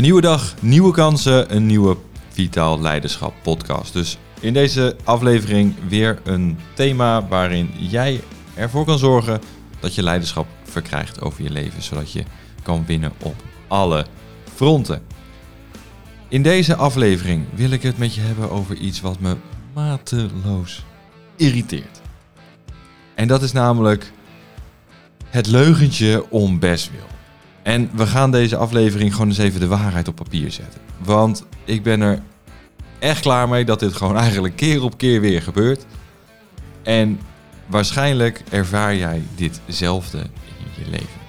Een nieuwe dag, nieuwe kansen, een nieuwe Vitaal Leiderschap podcast. Dus in deze aflevering weer een thema waarin jij ervoor kan zorgen dat je leiderschap verkrijgt over je leven, zodat je kan winnen op alle fronten. In deze aflevering wil ik het met je hebben over iets wat me mateloos irriteert. En dat is namelijk het leugentje om bestwil. En we gaan deze aflevering gewoon eens even de waarheid op papier zetten. Want ik ben er echt klaar mee dat dit gewoon eigenlijk keer op keer weer gebeurt. En waarschijnlijk ervaar jij ditzelfde in je leven.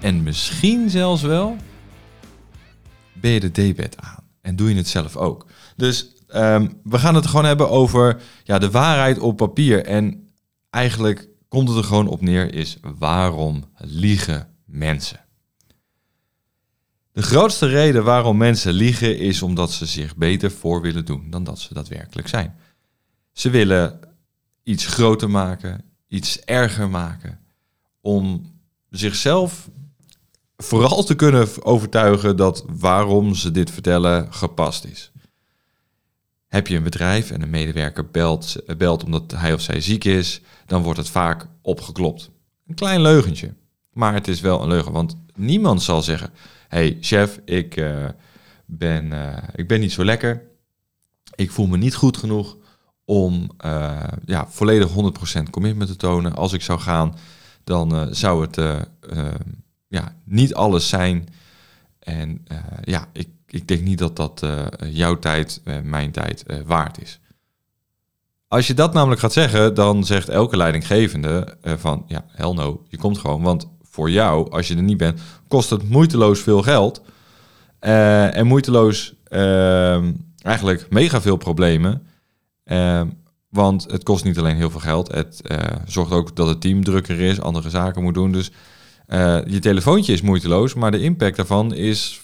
En misschien zelfs wel ben je de debet aan. En doe je het zelf ook. Dus ehm, we gaan het gewoon hebben over ja, de waarheid op papier. En eigenlijk komt het er gewoon op neer is waarom liegen mensen? De grootste reden waarom mensen liegen is omdat ze zich beter voor willen doen dan dat ze daadwerkelijk zijn. Ze willen iets groter maken, iets erger maken, om zichzelf vooral te kunnen overtuigen dat waarom ze dit vertellen gepast is. Heb je een bedrijf en een medewerker belt, belt omdat hij of zij ziek is, dan wordt het vaak opgeklopt. Een klein leugentje, maar het is wel een leugen, want niemand zal zeggen: hey chef, ik, uh, ben, uh, ik ben niet zo lekker. Ik voel me niet goed genoeg om uh, ja, volledig 100% commitment te tonen. Als ik zou gaan, dan zou het ja, niet alles zijn. En ja, ik, ik denk niet dat dat jouw tijd, mijn tijd waard is. Als je dat namelijk gaat zeggen, dan zegt elke leidinggevende van ja, hell no, je komt gewoon, want voor jou, als je er niet bent, kost het moeiteloos veel geld. Uh, en moeiteloos uh, eigenlijk mega veel problemen. Uh, want het kost niet alleen heel veel geld. Het eh, zorgt ook dat het team drukker is, andere zaken moet doen. Dus je telefoontje is moeiteloos, maar de impact daarvan is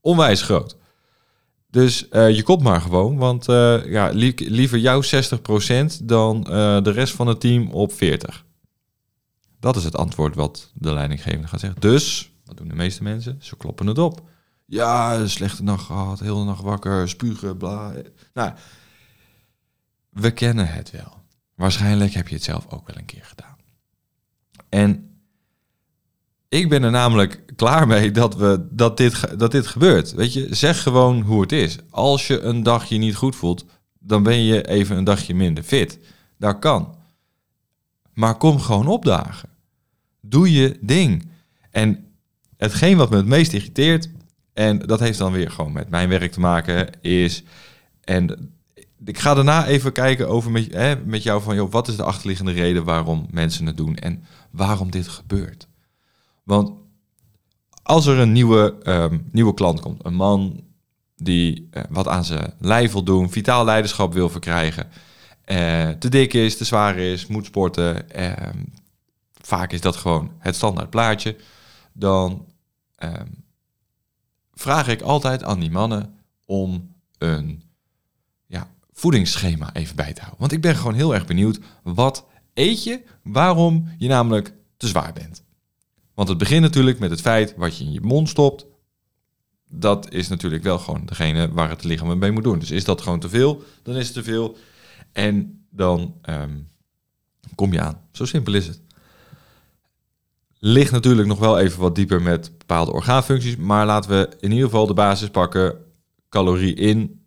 onwijs groot. Dus je komt maar gewoon, want ja, liever jouw 60% dan de rest van het team op 40%. Dat is het antwoord wat de leidinggevende gaat zeggen. Dus, wat doen de meeste mensen? Ze kloppen het op. Ja, slechte nacht gehad, heel de nacht wakker, spugen, bla. Nou, we kennen het wel. Waarschijnlijk heb je het zelf ook wel een keer gedaan. En ik ben er namelijk klaar mee dat, we, dat, dit, dat dit gebeurt. Weet je, zeg gewoon hoe het is. Als je een dagje niet goed voelt, dan ben je even een dagje minder fit. Dat kan. Maar kom gewoon opdagen. Doe je ding. En hetgeen wat me het meest irriteert, en dat heeft dan weer gewoon met mijn werk te maken, is. En ik ga daarna even kijken over met, hè, met jou van, joh, wat is de achterliggende reden waarom mensen het doen en waarom dit gebeurt. Want als er een nieuwe, um, nieuwe klant komt, een man die uh, wat aan zijn lijf wil doen, vitaal leiderschap wil verkrijgen, uh, te dik is, te zwaar is, moet sporten, uh, vaak is dat gewoon het standaard plaatje, dan uh, vraag ik altijd aan die mannen om een ja, voedingsschema even bij te houden. Want ik ben gewoon heel erg benieuwd, wat eet je, waarom je namelijk te zwaar bent. Want het begint natuurlijk met het feit wat je in je mond stopt. Dat is natuurlijk wel gewoon degene waar het lichaam mee moet doen. Dus is dat gewoon te veel, dan is het te veel. En dan um, kom je aan. Zo simpel is het. Ligt natuurlijk nog wel even wat dieper met bepaalde orgaanfuncties. Maar laten we in ieder geval de basis pakken. Calorie in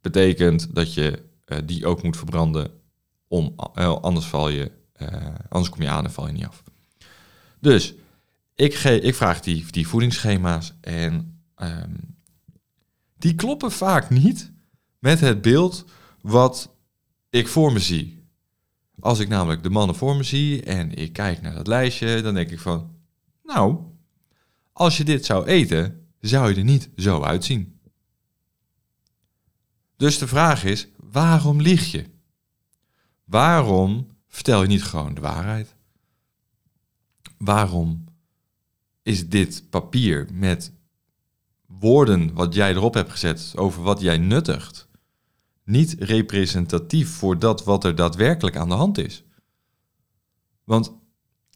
betekent dat je uh, die ook moet verbranden. Om, uh, anders, val je, uh, anders kom je aan en val je niet af. Dus ik, ge ik vraag die, die voedingsschema's. En um, die kloppen vaak niet met het beeld wat ik voor me zie. Als ik namelijk de mannen voor me zie en ik kijk naar dat lijstje, dan denk ik van, nou, als je dit zou eten, zou je er niet zo uitzien. Dus de vraag is, waarom lieg je? Waarom vertel je niet gewoon de waarheid? Waarom is dit papier met woorden wat jij erop hebt gezet over wat jij nuttigt, niet representatief voor dat wat er daadwerkelijk aan de hand is. Want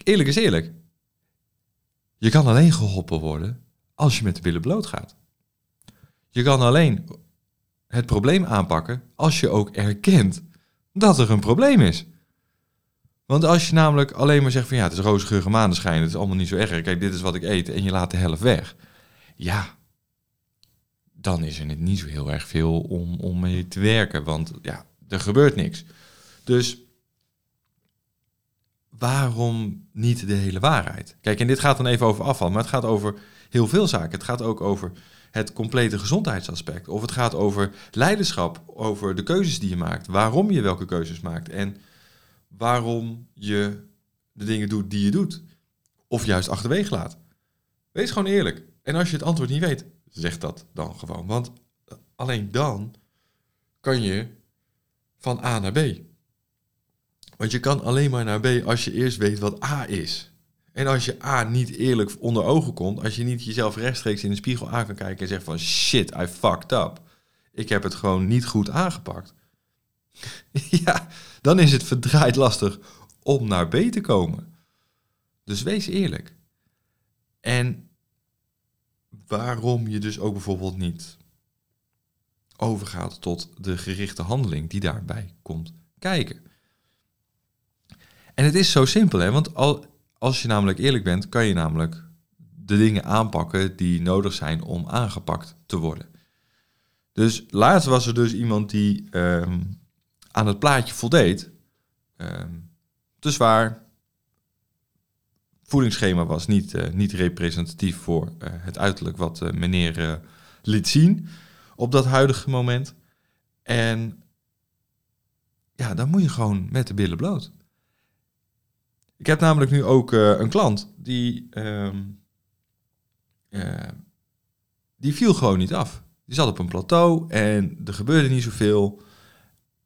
eerlijk is eerlijk, je kan alleen geholpen worden als je met de billen bloot gaat. Je kan alleen het probleem aanpakken als je ook erkent dat er een probleem is. Want als je namelijk alleen maar zegt van ja, het is roze geur maneschijn, het is allemaal niet zo erg. Kijk, dit is wat ik eet en je laat de helft weg. Ja, dan is er niet zo heel erg veel om, om mee te werken, want ja, er gebeurt niks. Dus waarom niet de hele waarheid? Kijk, en dit gaat dan even over afval, maar het gaat over heel veel zaken. Het gaat ook over het complete gezondheidsaspect. Of het gaat over leiderschap, over de keuzes die je maakt, waarom je welke keuzes maakt en waarom je de dingen doet die je doet. Of juist achterwege laat. Wees gewoon eerlijk. En als je het antwoord niet weet, zeg dat dan gewoon. Want alleen dan kan je van A naar B. Want je kan alleen maar naar B als je eerst weet wat A is. En als je A niet eerlijk onder ogen komt, als je niet jezelf rechtstreeks in de spiegel aan kan kijken en zegt van shit, I fucked up. Ik heb het gewoon niet goed aangepakt. ja, dan is het verdraaid lastig om naar B te komen. Dus wees eerlijk. En waarom je dus ook bijvoorbeeld niet overgaat tot de gerichte handeling die daarbij komt kijken. En het is zo simpel, hè? want al, als je namelijk eerlijk bent, kan je namelijk de dingen aanpakken die nodig zijn om aangepakt te worden. Dus laatst was er dus iemand die ehm, aan het plaatje voldeed. Um, te zwaar. Voedingsschema was niet, uh, niet representatief voor uh, het uiterlijk wat uh, meneer liet zien op dat huidige moment. En ja, dan moet je gewoon met de billen bloot. Ik heb namelijk nu ook een klant die, uh, die viel gewoon niet af. Die zat op een plateau en er gebeurde niet zoveel.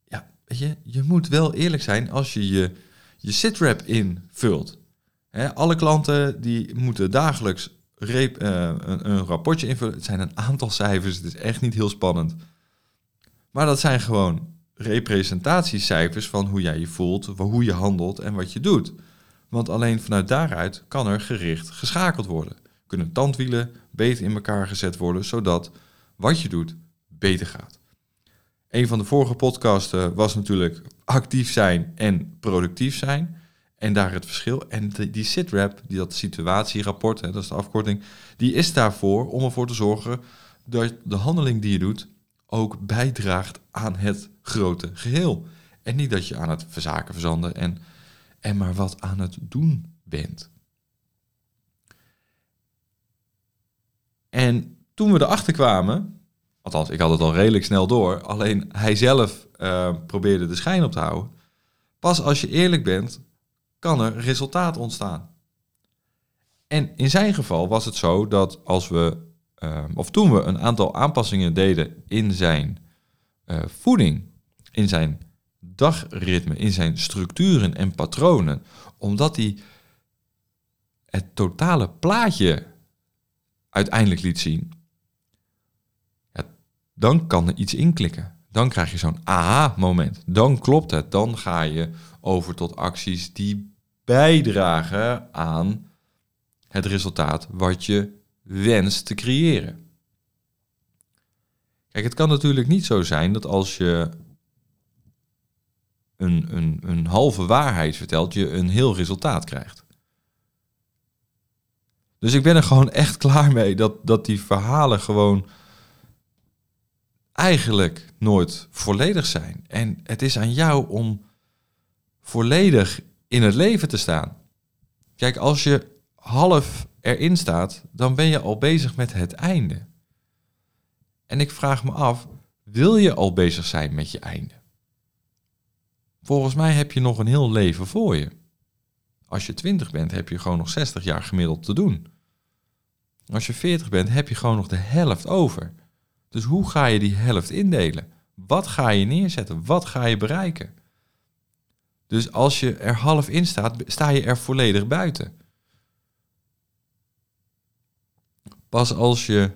Ja, weet je, je moet wel eerlijk zijn als je je, je sitrep invult. Alle klanten die moeten dagelijks uh, een, een rapportje invullen. Het zijn een aantal cijfers, het is echt niet heel spannend. Maar dat zijn gewoon representatiecijfers van hoe jij je voelt, hoe je handelt en wat je doet. Want alleen vanuit daaruit kan er gericht geschakeld worden. Kunnen tandwielen beter in elkaar gezet worden, zodat wat je doet beter gaat. Een van de vorige podcasten was natuurlijk actief zijn en productief zijn. En daar het verschil. En die SITRAP, die dat situatierapport, hè, dat is de afkorting, die is daarvoor om ervoor te zorgen dat de handeling die je doet ook bijdraagt aan het grote geheel. En niet dat je aan het verzaken, verzanden en en maar wat aan het doen bent. En toen we erachter kwamen, althans ik had het al redelijk snel door, alleen hij zelf uh, probeerde de schijn op te houden. Pas als je eerlijk bent, kan er resultaat ontstaan. En in zijn geval was het zo dat als we, uh, of toen we een aantal aanpassingen deden in zijn uh, voeding, in zijn dagritme, in zijn structuren en patronen, omdat hij het totale plaatje uiteindelijk liet zien, ja, dan kan er iets inklikken. Dan krijg je zo'n aha-moment. Dan klopt het. Dan ga je over tot acties die bijdragen aan het resultaat wat je wenst te creëren. Kijk, het kan natuurlijk niet zo zijn dat als je een, een, een halve waarheid vertelt, je een heel resultaat krijgt. Dus ik ben er gewoon echt klaar mee dat, dat die verhalen gewoon eigenlijk nooit volledig zijn. En het is aan jou om volledig in het leven te staan. Kijk, als je half erin staat, dan ben je al bezig met het einde. En ik vraag me af, wil je al bezig zijn met je einde? Volgens mij heb je nog een heel leven voor je. Als je 20 bent, heb je gewoon nog 60 jaar gemiddeld te doen. Als je 40 bent, heb je gewoon nog de helft over. Dus hoe ga je die helft indelen? Wat ga je neerzetten? Wat ga je bereiken? Dus als je er half in staat, sta je er volledig buiten. Pas als je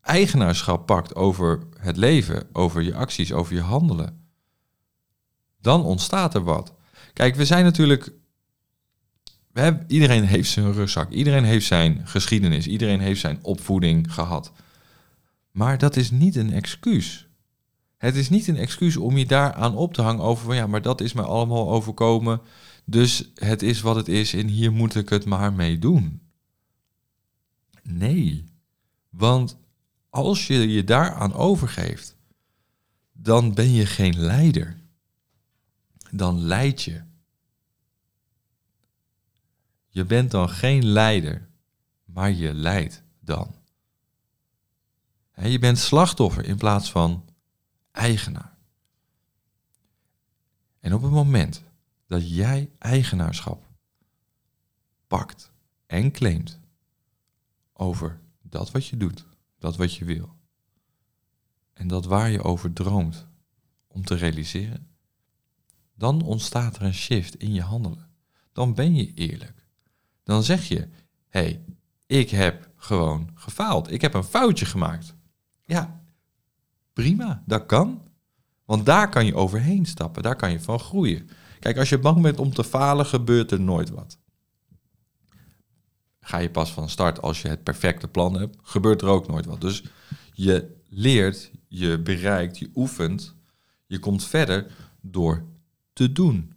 eigenaarschap pakt over het leven, over je acties, over je handelen, dan ontstaat er wat. Kijk, we zijn natuurlijk. We hebben, iedereen heeft zijn rugzak, iedereen heeft zijn geschiedenis, iedereen heeft zijn opvoeding gehad. Maar dat is niet een excuus. Het is niet een excuus om je daaraan op te hangen over van ja, maar dat is mij allemaal overkomen. Dus het is wat het is en hier moet ik het maar mee doen. Nee, want als je je daaraan overgeeft, dan ben je geen leider. Dan leid je. Je bent dan geen leider, maar je leidt dan. je bent slachtoffer in plaats van eigenaar. En op het moment dat jij eigenaarschap pakt en claimt over dat wat je doet, dat wat je wil, en dat waar je over droomt om te realiseren, dan ontstaat er een shift in je handelen. Dan ben je eerlijk. Dan zeg je: hey, ik heb gewoon gefaald. Ik heb een foutje gemaakt. Ja, prima, dat kan. Want daar kan je overheen stappen, daar kan je van groeien. Kijk, als je bang bent om te falen, gebeurt er nooit wat. Ga je pas van start als je het perfecte plan hebt, gebeurt er ook nooit wat. Dus je leert, je bereikt, je oefent, je komt verder door te doen.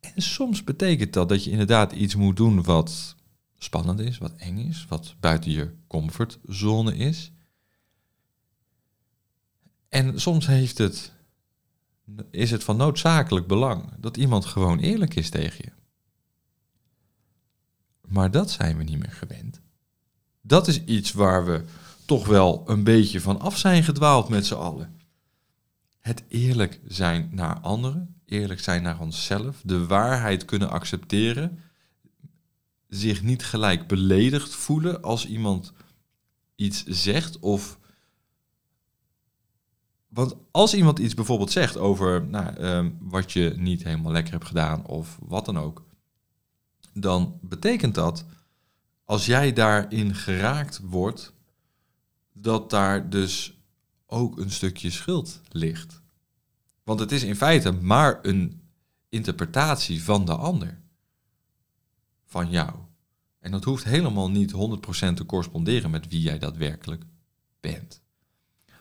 En soms betekent dat dat je inderdaad iets moet doen wat spannend is, wat eng is, wat buiten je comfortzone is. En soms heeft het, is het van noodzakelijk belang dat iemand gewoon eerlijk is tegen je. Maar dat zijn we niet meer gewend. Dat is iets waar we toch wel een beetje van af zijn gedwaald met z'n allen. Het eerlijk zijn naar anderen, eerlijk zijn naar onszelf, de waarheid kunnen accepteren, zich niet gelijk beledigd voelen als iemand iets zegt of want als iemand iets bijvoorbeeld zegt over nou, ehm, wat je niet helemaal lekker hebt gedaan of wat dan ook, dan betekent dat als jij daarin geraakt wordt, dat daar dus ook een stukje schuld ligt. Want het is in feite maar een interpretatie van de ander, van jou. En dat hoeft helemaal niet 100% te corresponderen met wie jij daadwerkelijk bent.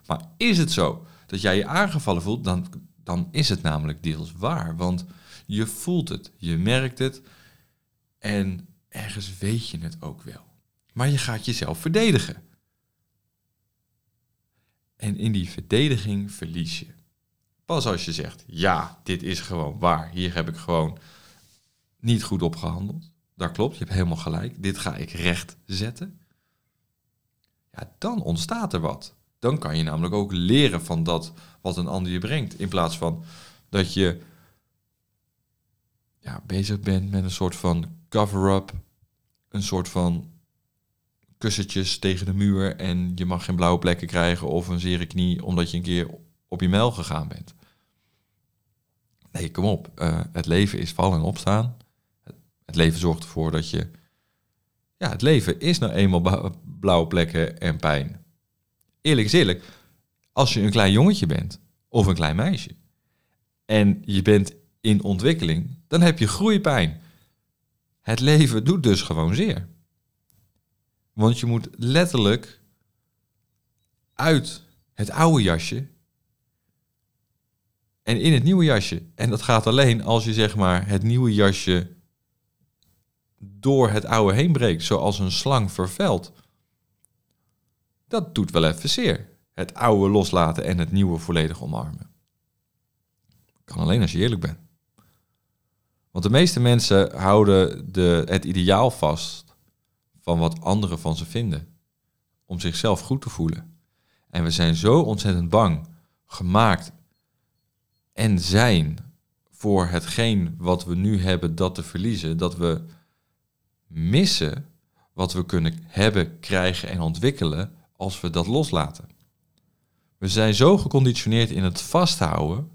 Maar is het zo dat jij je aangevallen voelt, dan, dan is het namelijk deels waar. Want je voelt het, je merkt het en ergens weet je het ook wel. Maar je gaat jezelf verdedigen. En in die verdediging verlies je. Pas als je zegt, ja, dit is gewoon waar. Hier heb ik gewoon niet goed op gehandeld. Dat klopt, je hebt helemaal gelijk. Dit ga ik recht zetten. Ja, dan ontstaat er wat. Dan kan je namelijk ook leren van dat wat een ander je brengt. In plaats van dat je ja, bezig bent met een soort van cover-up. Een soort van kussentjes tegen de muur en je mag geen blauwe plekken krijgen of een zere knie omdat je een keer op je mijl gegaan bent. Nee, kom op. Uh, het leven is vallen en opstaan. Het leven zorgt ervoor dat je... Ja, het leven is nou eenmaal blauwe plekken en pijn eerlijk is eerlijk, als je een klein jongetje bent of een klein meisje en je bent in ontwikkeling, dan heb je groeipijn. Het leven doet dus gewoon zeer. Want je moet letterlijk uit het oude jasje en in het nieuwe jasje. En dat gaat alleen als je zeg maar het nieuwe jasje door het oude heen breekt, zoals een slang vervelt dat doet wel even zeer. Het oude loslaten en het nieuwe volledig omarmen. Kan alleen als je eerlijk bent. Want de meeste mensen houden de, het ideaal vast van wat anderen van ze vinden. Om zichzelf goed te voelen. En we zijn zo ontzettend bang, gemaakt en zijn voor hetgeen wat we nu hebben dat te verliezen, dat we missen wat we kunnen hebben, krijgen en ontwikkelen als we dat loslaten. We zijn zo geconditioneerd in het vasthouden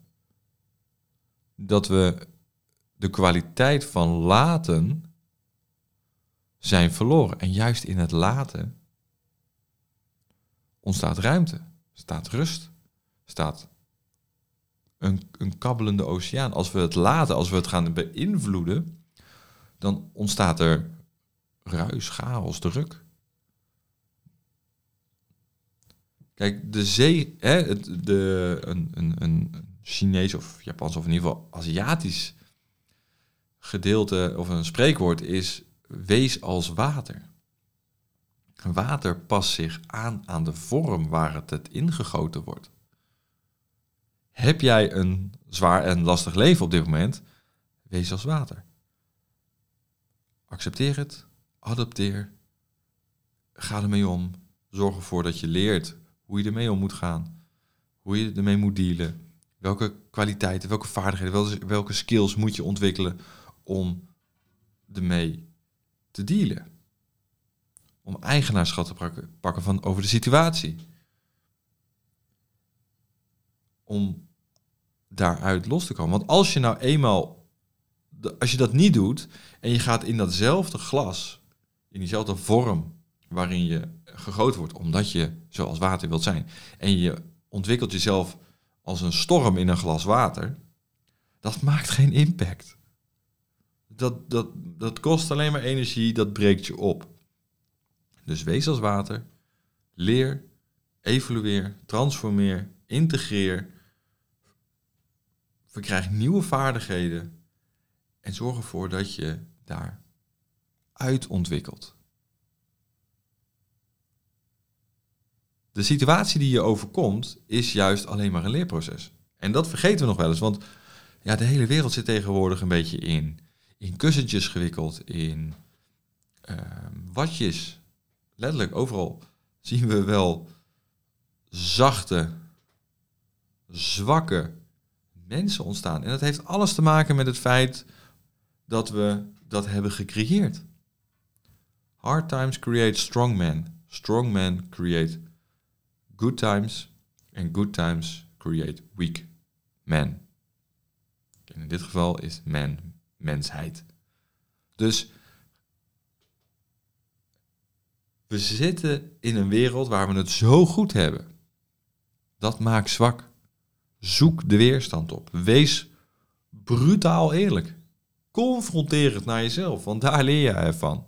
dat we de kwaliteit van laten zijn verloren. En juist in het laten ontstaat ruimte, staat rust, staat een, een kabbelende oceaan. Als we het laten, als we het gaan beïnvloeden, dan ontstaat er ruis, chaos, druk. Kijk, de zee, hè, de, een, een, een Chinees of Japans of in ieder geval Aziatisch gedeelte of een spreekwoord is wees als water. Water past zich aan aan de vorm waar het, ingegoten wordt. Heb jij een zwaar en lastig leven op dit moment? Wees als water. Accepteer het, adopteer, ga ermee om. Zorg ervoor dat je leert hoe je ermee om moet gaan, hoe je ermee moet dealen, welke kwaliteiten, welke vaardigheden, welke skills moet je ontwikkelen om ermee te dealen. Om eigenaarschap te pakken van over de situatie. Om daaruit los te komen. Want als je nou eenmaal, als je dat niet doet en je gaat in datzelfde glas, in diezelfde vorm waarin je gegoten wordt, omdat je zoals water wilt zijn, en je ontwikkelt jezelf als een storm in een glas water, dat maakt geen impact. Dat, dat, dat kost alleen maar energie, dat breekt je op. Dus wees als water, leer, evolueer, transformeer, integreer, verkrijg nieuwe vaardigheden en zorg ervoor dat je daar uit ontwikkelt. De situatie die je overkomt is juist alleen maar een leerproces. En dat vergeten we nog wel eens, want ja, de hele wereld zit tegenwoordig een beetje in, in kussentjes gewikkeld, in uh, watjes. Letterlijk, overal zien we wel zachte, zwakke mensen ontstaan. En dat heeft alles te maken met het feit dat we dat hebben gecreëerd. Hard times create strong men. Strong men create good times. And good times create weak men. En in dit geval is man mensheid. Dus we zitten in een wereld waar we het zo goed hebben. Dat maakt zwak. Zoek de weerstand op. Wees brutaal eerlijk. Confronteer het naar jezelf, want daar leer je ervan.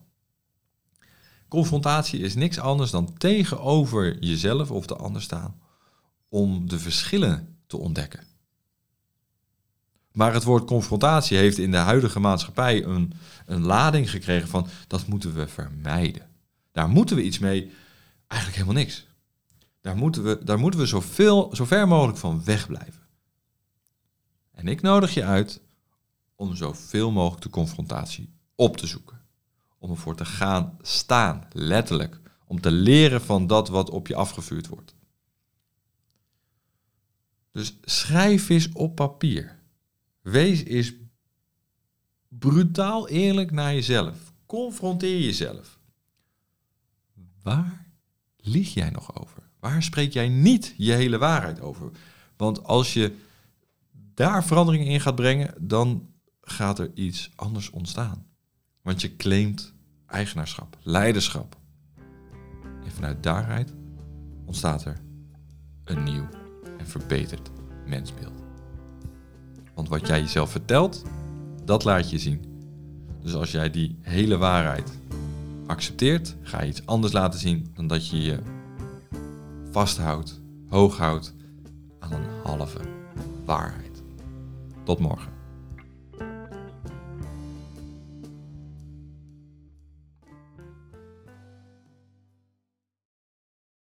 Confrontatie is niks anders dan tegenover jezelf of de ander staan om de verschillen te ontdekken. Maar het woord confrontatie heeft in de huidige maatschappij een, een lading gekregen van dat moeten we vermijden. Daar moeten we iets mee, eigenlijk helemaal niks. Daar moeten we, daar moeten we zoveel, zo ver mogelijk van wegblijven. En ik nodig je uit om zoveel mogelijk de confrontatie op te zoeken. Om ervoor te gaan staan, letterlijk. Om te leren van dat wat op je afgevuurd wordt. Dus schrijf eens op papier. Wees eens brutaal eerlijk naar jezelf. Confronteer jezelf. Waar lieg jij nog over? Waar spreek jij niet je hele waarheid over? Want als je daar verandering in gaat brengen, dan gaat er iets anders ontstaan. Want je claimt eigenaarschap, leiderschap. En vanuit daaruit ontstaat er een nieuw en verbeterd mensbeeld. Want wat jij jezelf vertelt, dat laat je zien. Dus als jij die hele waarheid accepteert, ga je iets anders laten zien dan dat je je vasthoudt, hoog houdt aan een halve waarheid. Tot morgen.